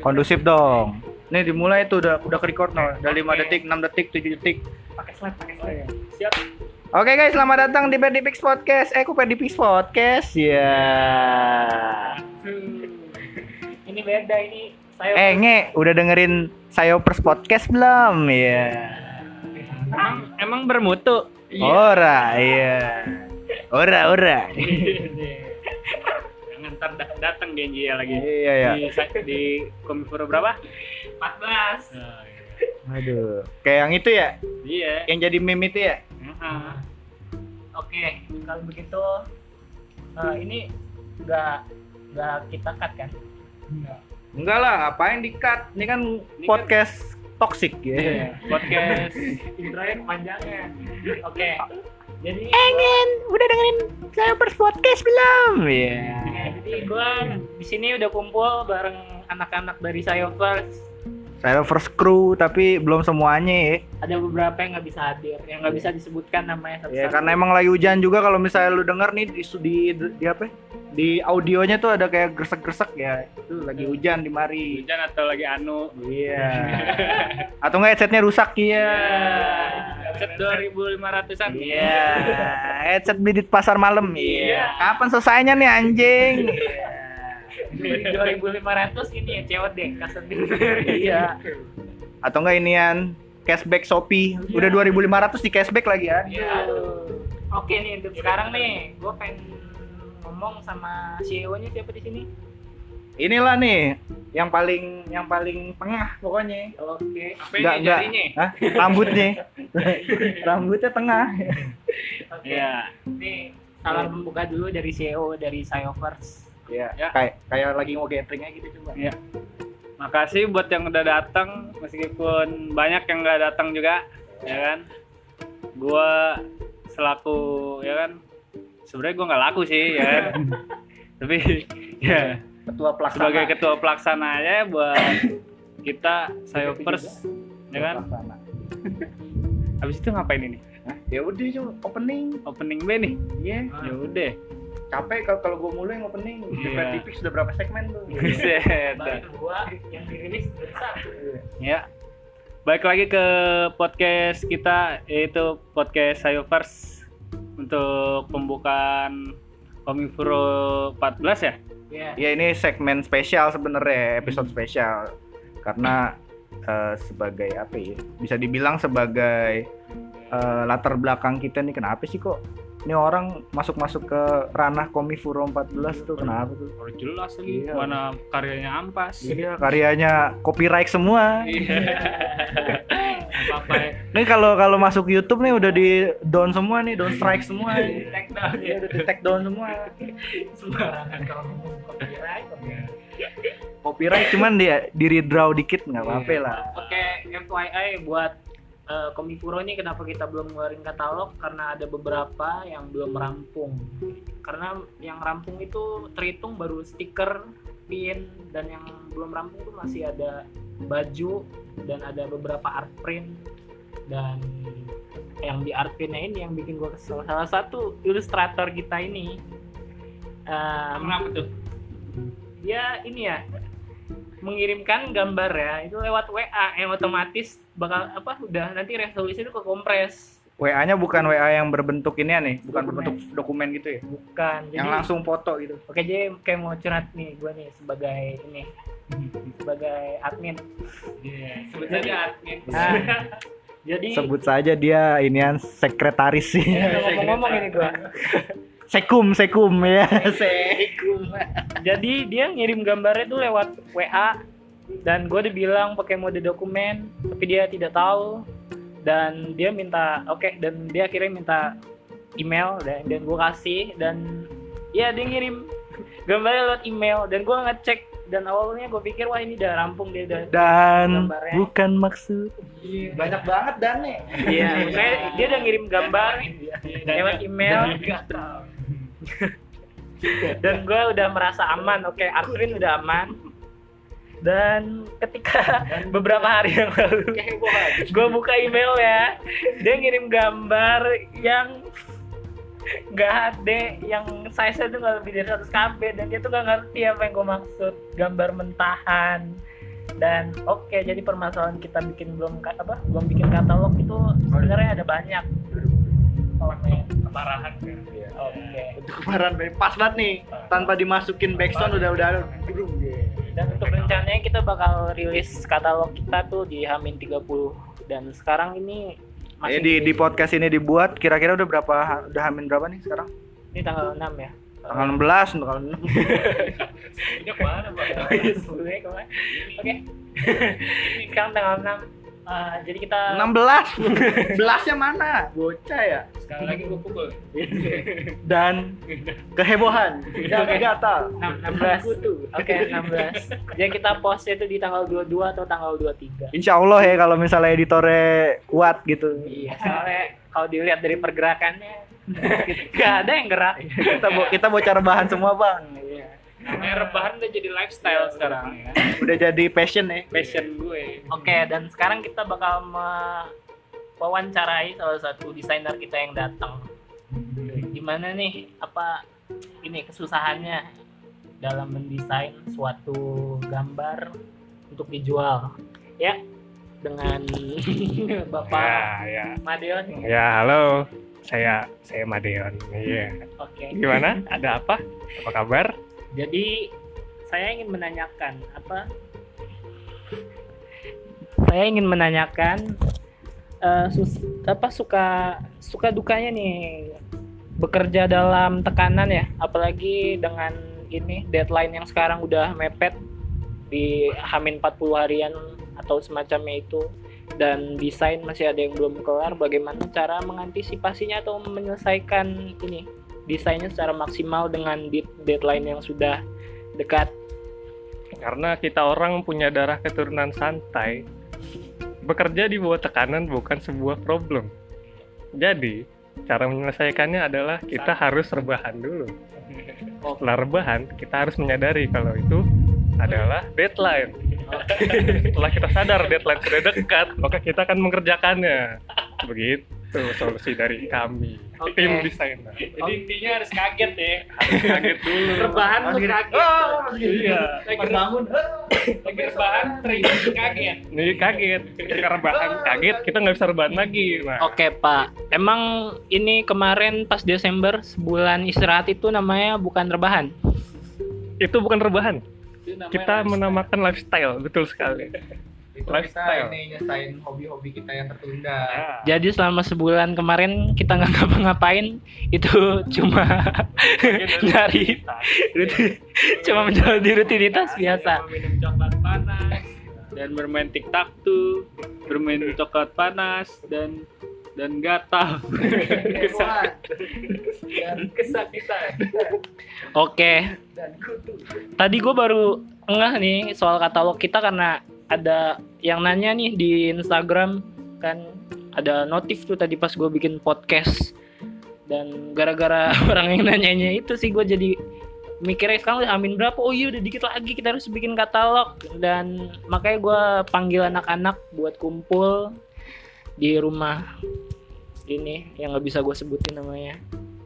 Kondusif dong. Nih dimulai tuh udah udah ke record no. Udah 5 detik, 6 detik, 7 detik. pakai slide pakai slide siap Oke guys, selamat datang di Perdipix Podcast. Eh, kok Perdipix Podcast? Ya. ini beda ini saya Eh, nge, udah dengerin Sayopers Podcast belum? Ya. emang emang bermutu Ora, iya. Ora, ora. ntar dat- datang dia dia lagi Iya, iya. di di komiforo berapa 14 Aduh. Kayak yang itu ya? iya Yang jadi meme itu ya? Ah. oke kalau begitu eh, ini nggak nggak kita cut kan Enggak lah, ngapain di-cut? Ini kan Ini podcast toxic ya. Iya, podcast intronya kepanjangan oke jadi Engen, udah dengerin Sayopers Podcast belum? Iya. Nah, jadi gue di sini udah kumpul bareng anak-anak dari Sayovers. Sayopers crew tapi belum semuanya ya. Ada beberapa yang nggak bisa hadir, yang nggak bisa disebutkan namanya Ya satu-satu. karena emang lagi hujan juga kalau misalnya lu denger nih di, di, di apa? ya? Di audionya tuh ada kayak gresek-gresek ya. Itu lagi hujan di mari. hujan atau lagi anu. Iya. Atau enggak headsetnya rusak ya. Set 2500-an. Iya. Headset beli di pasar malam. Iya. Iya. Kapan selesainya nih anjing? Beli 2500 ini ya COD custom Iya. Atau enggak inian cashback Shopee. Udah 2500 di cashback lagi ya. Iya. Oke nih untuk sekarang nih, gue pengen ngomong sama CEO-nya siapa di sini? Inilah nih yang paling yang paling tengah pokoknya. Oke. Apa Enggak, ini jarinya? Hah? Rambutnya. Rambutnya tengah. Oke. Iya. Nih salam pembuka dulu dari CEO dari Sayovers. Iya. Ya. Kayak kayak lagi mau gathering gitu coba. Iya. Makasih buat yang udah datang meskipun banyak yang nggak datang juga, ya kan. Gua selaku ya kan sebenarnya gua nggak laku sih ya kan. Tapi ya Ketua pelaksana. sebagai ketua pelaksana aja buat kita Sayopers ya kan. Habis itu ngapain ini? Ya udah coba opening. Opening B nih. Iya. Ya udah. Capek kalau kalau gue mulai yang opening. Iya. Di sudah berapa segmen tuh? Buset. Dua yang dirilis satu. Ya. Baik lagi ke podcast kita yaitu podcast Sayovers untuk pembukaan Komifuro 14 ya. Iya. Ya ini segmen spesial sebenarnya, episode spesial. Karena eh, sebagai apa ya? Bisa dibilang sebagai eh, latar belakang kita nih kenapa sih kok ini orang masuk-masuk ke ranah Komifuro 14 tuh kenapa tuh? Baru jelas lagi Iya. mana karyanya ampas. Iya, karyanya copyright semua. Iya. Apa ya? Nih kalau kalau masuk YouTube nih udah di down semua nih, down strike semua. nih. Take down Iya, ya. udah di take down semua. Sembarangan kalau ngomong copyright. Copyright cuman di di redraw dikit nggak apa-apa lah. Oke, FYI buat eh, Komifuro ini kenapa kita belum ngeluarin katalog karena ada beberapa yang belum rampung. Karena yang rampung itu terhitung baru stiker, pin dan yang belum rampung tuh masih ada baju dan ada beberapa art print dan yang di art printnya ini yang bikin gue kesel salah satu ilustrator kita ini em, Kenapa tuh? dia ini ya mengirimkan gambar ya itu lewat WA yang otomatis bakal apa udah nanti resolusi itu ke kompres WA-nya bukan WA yang berbentuk ini ya nih, bukan Dokumen. berbentuk dokumen gitu ya. bukan Yang langsung foto gitu. oke jadi kayak mau curhat nih gue nih sebagai ini sebagai admin Iya, sebut Jadi- saja admin. Nah, jadi Sebut saja dia inian sekretaris sih. ya, ngomong-ngomong ini gue Sekum, sekum ya. Sekum. jadi dia ngirim gambarnya tuh lewat WA dan gue udah bilang pakai mode dokumen tapi dia tidak tahu dan dia minta oke dan dia akhirnya minta email dan dan gue kasih dan ya dia ngirim gambarnya lewat email dan gue ngecek dan awalnya gue pikir wah ini udah rampung dia udah Dan Gambarnya. bukan maksud. Banyak banget dan nih. iya dia udah ngirim gambar lewat email dan gue udah merasa aman. Oke Arvin udah aman. Dan ketika beberapa hari yang lalu gue buka email ya. Dia ngirim gambar yang nggak HD yang size nya tuh nggak lebih dari 100 KB dan dia tuh nggak ngerti apa yang gue maksud. Gambar mentahan. Dan oke jadi permasalahan kita bikin belum apa? Belum bikin katalog itu sebenarnya ada banyak Oke. keparahan kan Oke. Untuk kemarin Bay. pas banget nih tanpa dimasukin backsound udah udah Dan untuk rencananya kita bakal rilis katalog kita tuh di Hamin 30 dan sekarang ini Ya, di di podcast ini dibuat kira-kira udah berapa udah hamin berapa nih sekarang? ini tanggal 6 ya. Tanggal 16 untuk tanggal 6. ini ke mana pak? Oke. Sekarang tanggal 6. Eh, jadi kita 16. Belasnya mana? Bocah ya. sekali lagi gue pukul Dan kehebohan dan gatal. 6, 16. Oke, 16. Jadi kita post itu di tanggal 22 atau tanggal 23. Insya Allah ya kalau misalnya editornya kuat gitu. Iya, soalnya kalau dilihat dari pergerakannya nggak ada yang gerak. kita bo kita bocor bahan semua bang. Iya. Namanya rebahan udah jadi lifestyle sekarang ya Udah jadi passion ya. passion gue Oke, dan sekarang kita bakal mewawancarai salah satu desainer kita yang datang. Gimana nih apa ini kesusahannya dalam mendesain suatu gambar untuk dijual? Ya, dengan Bapak ya Madeon. ya halo saya saya Madeon iya Oke. gimana ada apa apa kabar Jadi saya ingin menanyakan apa? Saya ingin menanyakan eh, sus- apa suka suka dukanya nih bekerja dalam tekanan ya, apalagi dengan ini deadline yang sekarang udah mepet di Hamin 40 harian atau semacamnya itu dan desain masih ada yang belum kelar bagaimana cara mengantisipasinya atau menyelesaikan ini desainnya secara maksimal dengan dead- deadline yang sudah dekat. karena kita orang punya darah keturunan santai bekerja di bawah tekanan bukan sebuah problem. Jadi cara menyelesaikannya adalah kita harus rebahan dulu. Setelah rebahan kita harus menyadari kalau itu adalah deadline. Setelah kita sadar deadline sudah dekat maka kita akan mengerjakannya. Begitu solusi dari kami Oke. tim desainer jadi intinya harus kaget ya harus kaget dulu Rebahan lu kaget. iya lagi bangun lagi rebahan terjadi kaget Nih kaget, ketika rebahan kaget kita nggak bisa rebahan lagi. Nah, Oke Pak, emang ini kemarin pas Desember sebulan istirahat itu namanya bukan rebahan. itu bukan rebahan. Itu Kita lifestyle. menamakan lifestyle, betul sekali. Itu Lifestyle. kita ini nyesain hobi-hobi kita yang tertunda. Jadi selama sebulan kemarin kita nggak ngapa-ngapain itu cuma nyari rutin- cuma menjalani rutinitas biasa. minum coklat panas dan bermain tiktok tuh bermain coklat panas dan dan gatal. Dan kesakitan. Oke, kutu. Tadi gue baru ngeh nih soal katalog kita karena ada yang nanya nih di Instagram kan ada notif tuh tadi pas gue bikin podcast. Dan gara-gara orang yang nanyanya itu sih gue jadi mikirnya sekarang udah amin berapa? Oh iya udah dikit lagi kita harus bikin katalog. Dan makanya gue panggil anak-anak buat kumpul di rumah ini yang nggak bisa gue sebutin namanya.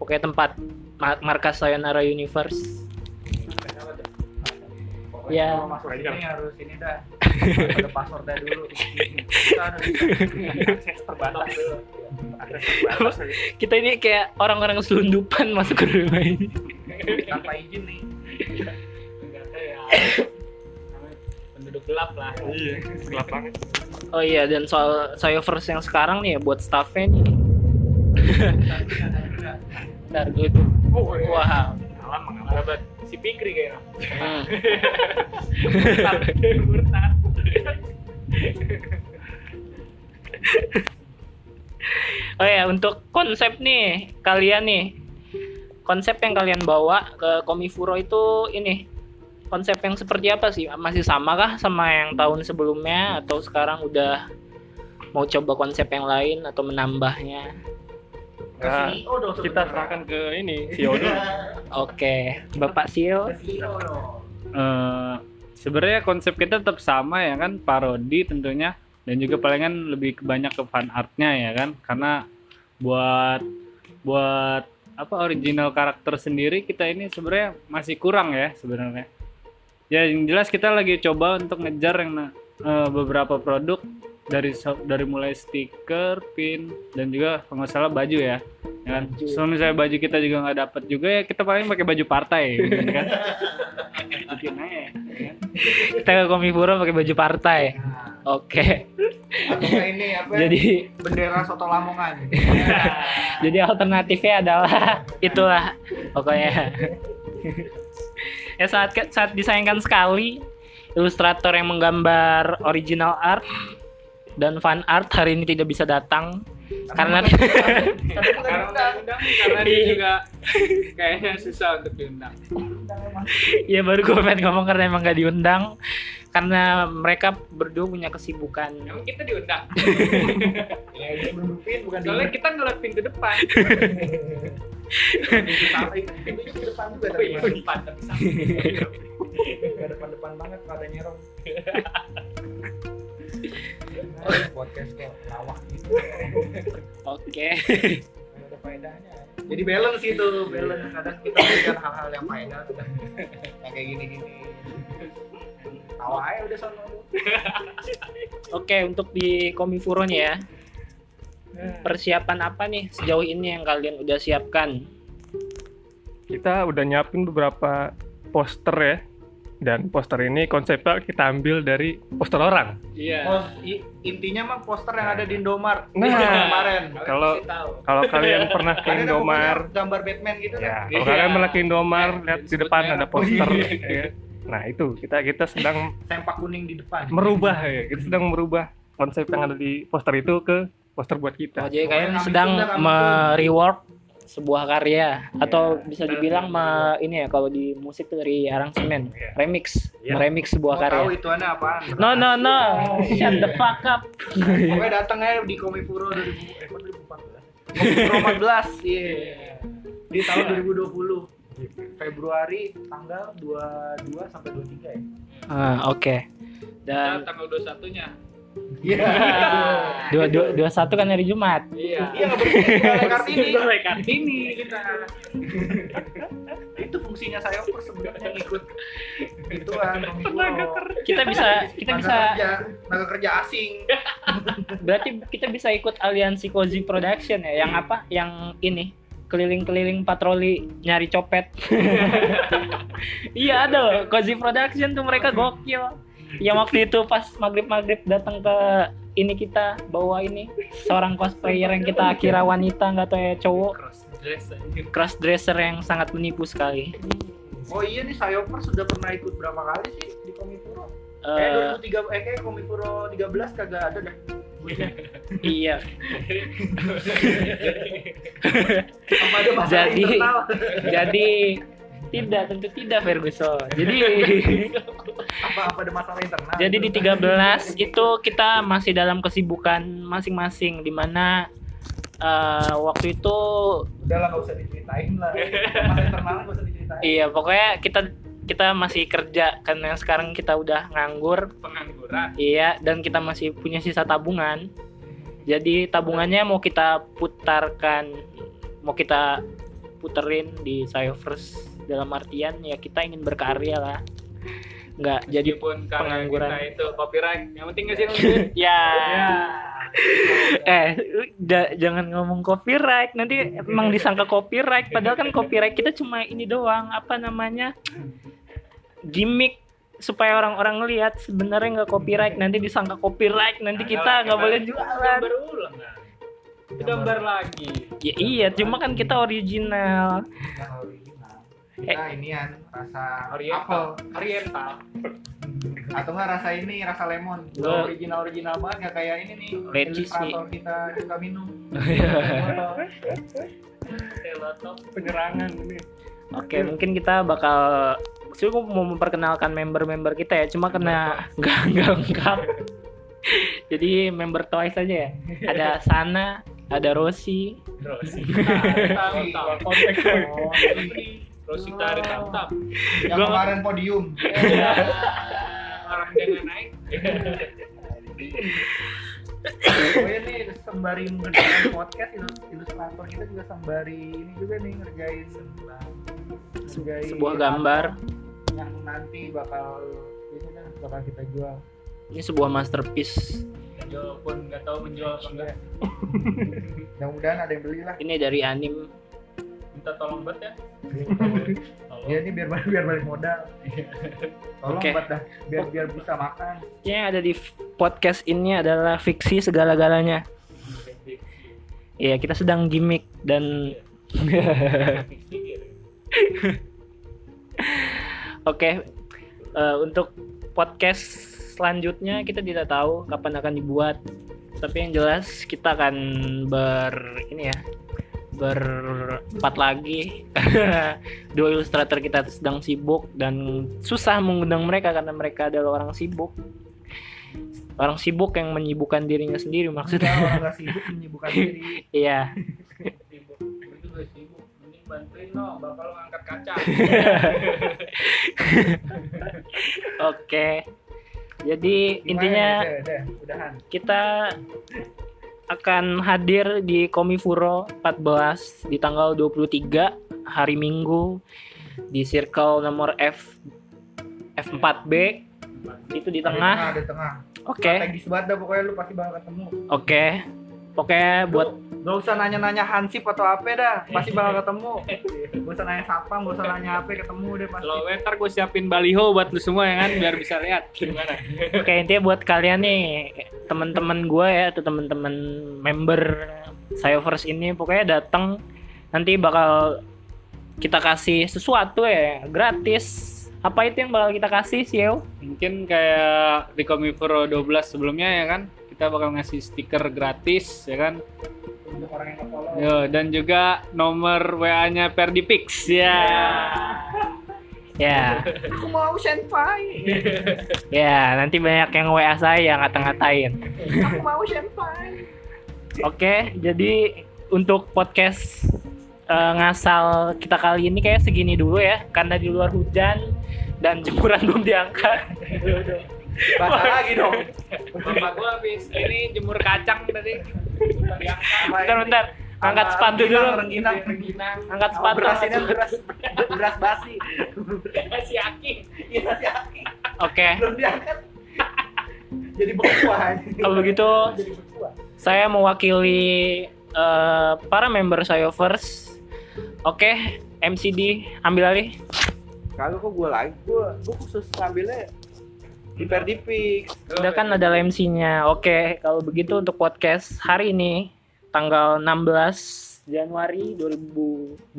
Pokoknya tempat ma- markas Sayonara Universe Ya. kalau masuk ini harus ini dah. Ada passwordnya dulu. Kita harus akses terbatas dulu. Akses terbatas. Kita ini kayak orang-orang selundupan masuk ke rumah ini. Tanpa izin nih. Penduduk gelap lah. Gelap banget. oh iya dan soal Sayoverse yang sekarang nih ya buat staffnya nih. Ntar gue tuh Wah alam mengalami si Pikri kayaknya. Hmm. murtad Oh ya untuk konsep nih kalian nih konsep yang kalian bawa ke Komifuro itu ini konsep yang seperti apa sih? Masih sama kah sama yang tahun sebelumnya atau sekarang udah mau coba konsep yang lain atau menambahnya Nah, CEO dong kita serahkan ke ini, CEO dulu. Oke Bapak Ke CEO Eh, sebenarnya konsep kita tetap sama ya kan parodi tentunya. Dan juga palingan lebih ke- banyak ke fan artnya ya kan. Karena buat buat apa original karakter sendiri kita ini sebenarnya masih kurang ya sebenarnya. Ya yang jelas kita lagi coba untuk ngejar yang eh, beberapa produk dari dari mulai stiker, pin dan juga kalau nggak salah baju ya. Ya kan? So misalnya baju kita juga nggak dapat juga ya kita paling pakai baju partai gitu kan. Bikin aja, ya kan? Kita ke Komifuro pakai baju partai. Oke. Ini apa? Jadi bendera soto Lamongan. jadi alternatifnya adalah itulah pokoknya. ya saat saat disayangkan sekali ilustrator yang menggambar original art dan fan art hari ini tidak bisa datang karena Karena undang karena dia juga kayaknya susah untuk diundang. ya baru gue pengen ngomong karena emang gak diundang karena mereka berdua punya kesibukan Emang kita diundang. Ya, bukan Soalnya kita ngeliat pintu depan. pintu depan juga Oh tapi iya, depan tapi sama. Nggak depan-depan banget pada nyerong. podcast kok lawak gitu. oke ada faedahnya. Jadi balance gitu, balance. Kadang kita berikan hal-hal yang faedah, kadang yang kayak gini-gini. Tawa aja udah sono. oke untuk di Komifuronya ya persiapan apa nih sejauh ini yang kalian udah siapkan Kita udah nyiapin beberapa poster ya. Dan poster ini konsepnya kita ambil dari poster orang. Iya. Pos, intinya mah poster yang ada di Indomaret Nah. kemarin. Kalau kalau kalian pernah ke Ada Indomar, pokoknya gambar Batman gitu kan. ya, kalau Iya. kalian pernah ke Indomar, Ya, lihat di depan ada poster. Oh, iya. ya. Nah itu kita kita sedang Sempak kuning di depan. merubah ya, kita sedang merubah konsep yang ada di poster itu ke poster buat Oh, kita. jadi Pokoknya kalian sedang me-rework sebuah karya atau Iya. bisa dibilang me, ini ya kalau di musik tuh dari aransemen Iya. remix Iya. meremix sebuah Mau tahu karya itu aneh apaan? no no no shut the fuck up Pokoknya datang aja di Komifuro 2000 eh kok 2014. Komifuro 14, iya. Di tahun 2020. Februari tanggal 22 sampai 23 ya. Ah, oke Dan dan tanggal 21-nya. Iya. dua dua dua satu kan hari Jumat Iya. Iya nggak Kartini. Kartini kita. Itu fungsinya saya per sebenarnya ngikut ituan Komifuro. kita bisa kita bisa kerja, tenaga kerja asing. berarti kita bisa ikut aliansi Cozy Production ya yang apa yang ini keliling-keliling patroli nyari copet iya ada loh Cozy Production tuh mereka gokil yang waktu itu pas maghrib maghrib datang ke ini kita bawa ini seorang cosplayer yang kita kira wanita nggak tahu ya cowok. Cross dresser yang sangat menipu sekali. Oh iya nih Sayoper sudah pernah ikut berapa kali sih di Komifuro? Eh, Kayak 2003 eh kayak Komifuro 13 kagak ada dah. Iya. Jadi- jadi tidak tentu tidak Ferguson. Jadi apa apa ada masalah internal? Jadi di 13 itu kita masih dalam kesibukan masing-masing di mana eh, waktu itu udah lah nggak usah diceritain lah. Masalah internal nggak usah diceritain. iya pokoknya kita kita masih kerja karena sekarang kita udah nganggur Pengangguran. iya dan kita masih punya sisa tabungan. Jadi tabungannya mau kita putarkan mau kita puterin di Cyovers dalam artian ya kita ingin berkarya lah. Nggak jadi pengangguran. kita itu copyright. Yang penting ngasih duit. ya Ya. eh ja- jangan ngomong copyright nanti emang disangka copyright padahal kan copyright kita cuma ini doang apa namanya gimmick supaya orang-orang ngelihat sebenarnya nggak copyright nanti disangka copyright nanti kita nggak boleh jualan Gambar ulang kan. Gambar lagi. ya iya cuma kan kita original. Eh. Nah inian rasa Oriental. apel Oriental. atau enggak rasa ini rasa lemon. Gua- original original banget nggak kayak ini nih. Lecis ilustrator kita suka minum. Penyerangan ini. oke mungkin kita bakal gue mau memperkenalkan member-member kita ya cuma kena nggak nggak lengkap jadi member Twice aja ya ada Sana ada Rosi. Tahu, Tahu konteks Oh, Rosita ada tam Yang Gua- kemarin podium. Orang jangan naik. Oh iya nih sembari mengerjakan podcast ilus- ilustrator kita juga sembari ini juga nih ngerjain ngerjain sebuah gambar yang nanti bakal ini kan bakal kita jual. ini sebuah masterpiece walaupun nggak tahu menjual apa enggak Mudah-mudahan ada yang beli lah. ini dari anim minta tolong bet ya Ya ini biar balik biar balik modal. Tolong Oke. buat dah biar biar bisa makan. yang ada di podcast ini adalah fiksi segala-galanya Iya, kita sedang gimmick dan Oke, eh, untuk podcast selanjutnya kita tidak tahu kapan akan dibuat. Tapi yang jelas kita akan ber ini ya berempat lagi. Dua ilustrator kita sedang sibuk dan susah mengundang mereka karena mereka adalah orang sibuk. Orang sibuk yang menyibukkan dirinya sendiri maksudnya. orang nggak sibuk menyibukkan diri. Iya. sibuk itu gak sibuk mending bantuin lo bapak lo ngangkat kaca Oke. Jadi Gimana intinya nih? Udah, udah, udahan. kita akan hadir di Komifuro 14 di tanggal 23 hari Minggu di circle nomor F F4B itu di tengah. Di tengah. Oke. Strategis banget dah pokoknya lu pasti bakal ketemu. Oke. Pokoknya buat Gak usah nanya-nanya Hansip atau apa dah, pasti bakal ketemu. Gak usah nanya Sapam, gak usah nanya apa, ketemu deh pasti. lo ntar gue siapin baliho buat lu semua ya kan biar bisa lihat gimana oke intinya buat kalian nih teman-teman gue ya atau teman-teman member Cyovers ini pokoknya datang nanti bakal kita kasih sesuatu ya gratis apa itu yang bakal kita kasih Siel? mungkin kayak di Komifuro 12 sebelumnya ya kan kita bakal ngasih stiker gratis ya kan Untuk orang yang nge-follow. Yo, dan juga nomor WA-nya Perdipix ya Ya, Aku mau senpai. ya nanti banyak yang WA saya ngata-ngatain. Aku mau senpai. Oke, jadi untuk podcast eh, ngasal kita kali ini kayak segini dulu ya, karena di luar hujan dan jemuran belum diangkat. Bahasa lagi dong. bapak gue habis ini jemur kacang tadi Bentar, bentar. Angkat sepatu dulu. Rengginang, rengginang Angkat sepatu. beras ini beras beras basi. si Aki Iya si Aki. Oke, Belum diangkat. Jadi berkuah. kalau begitu Jadi berkuah. saya mewakili eh, para member Sayovers. Oke, MCD ambil alih. Kagak kok gue lagi, gue gue khusus ngambilnya di Perdipix. Udah kan ada MC-nya. Oke, kalau begitu untuk podcast hari ini tanggal 16 Januari 2020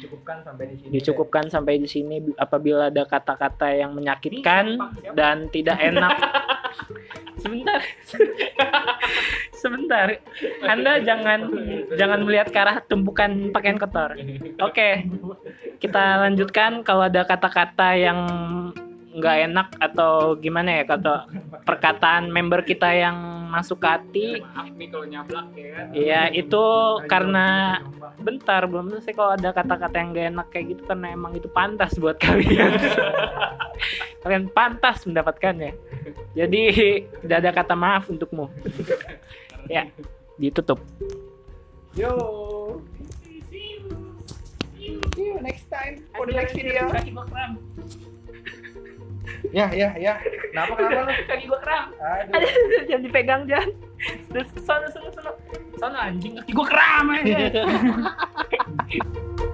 Dicukupkan sampai di sini. dicukupkan sampai di sini apabila ada kata-kata yang menyakitkan dan tidak enak. Sebentar. Sebentar. Anda jangan jangan melihat ke arah tumpukan pakaian kotor. Oke. Kita lanjutkan kalau ada kata-kata yang nggak enak atau gimana ya kata perkataan member kita yang masuk ke hati maaf nih kalau nyablak ya kan ya itu karena bentar belum selesai kalau ada kata-kata yang gak enak kayak gitu karena emang itu pantas buat kalian kalian pantas mendapatkannya jadi tidak ada kata maaf untukmu ya ditutup Yo. See you next time for the next video. Ya ya ya. Kenapa kenapa lu? kaki gua kram Aduh. jangan dipegang jangan terus sono sono sono sono anjing kaki gua kram aja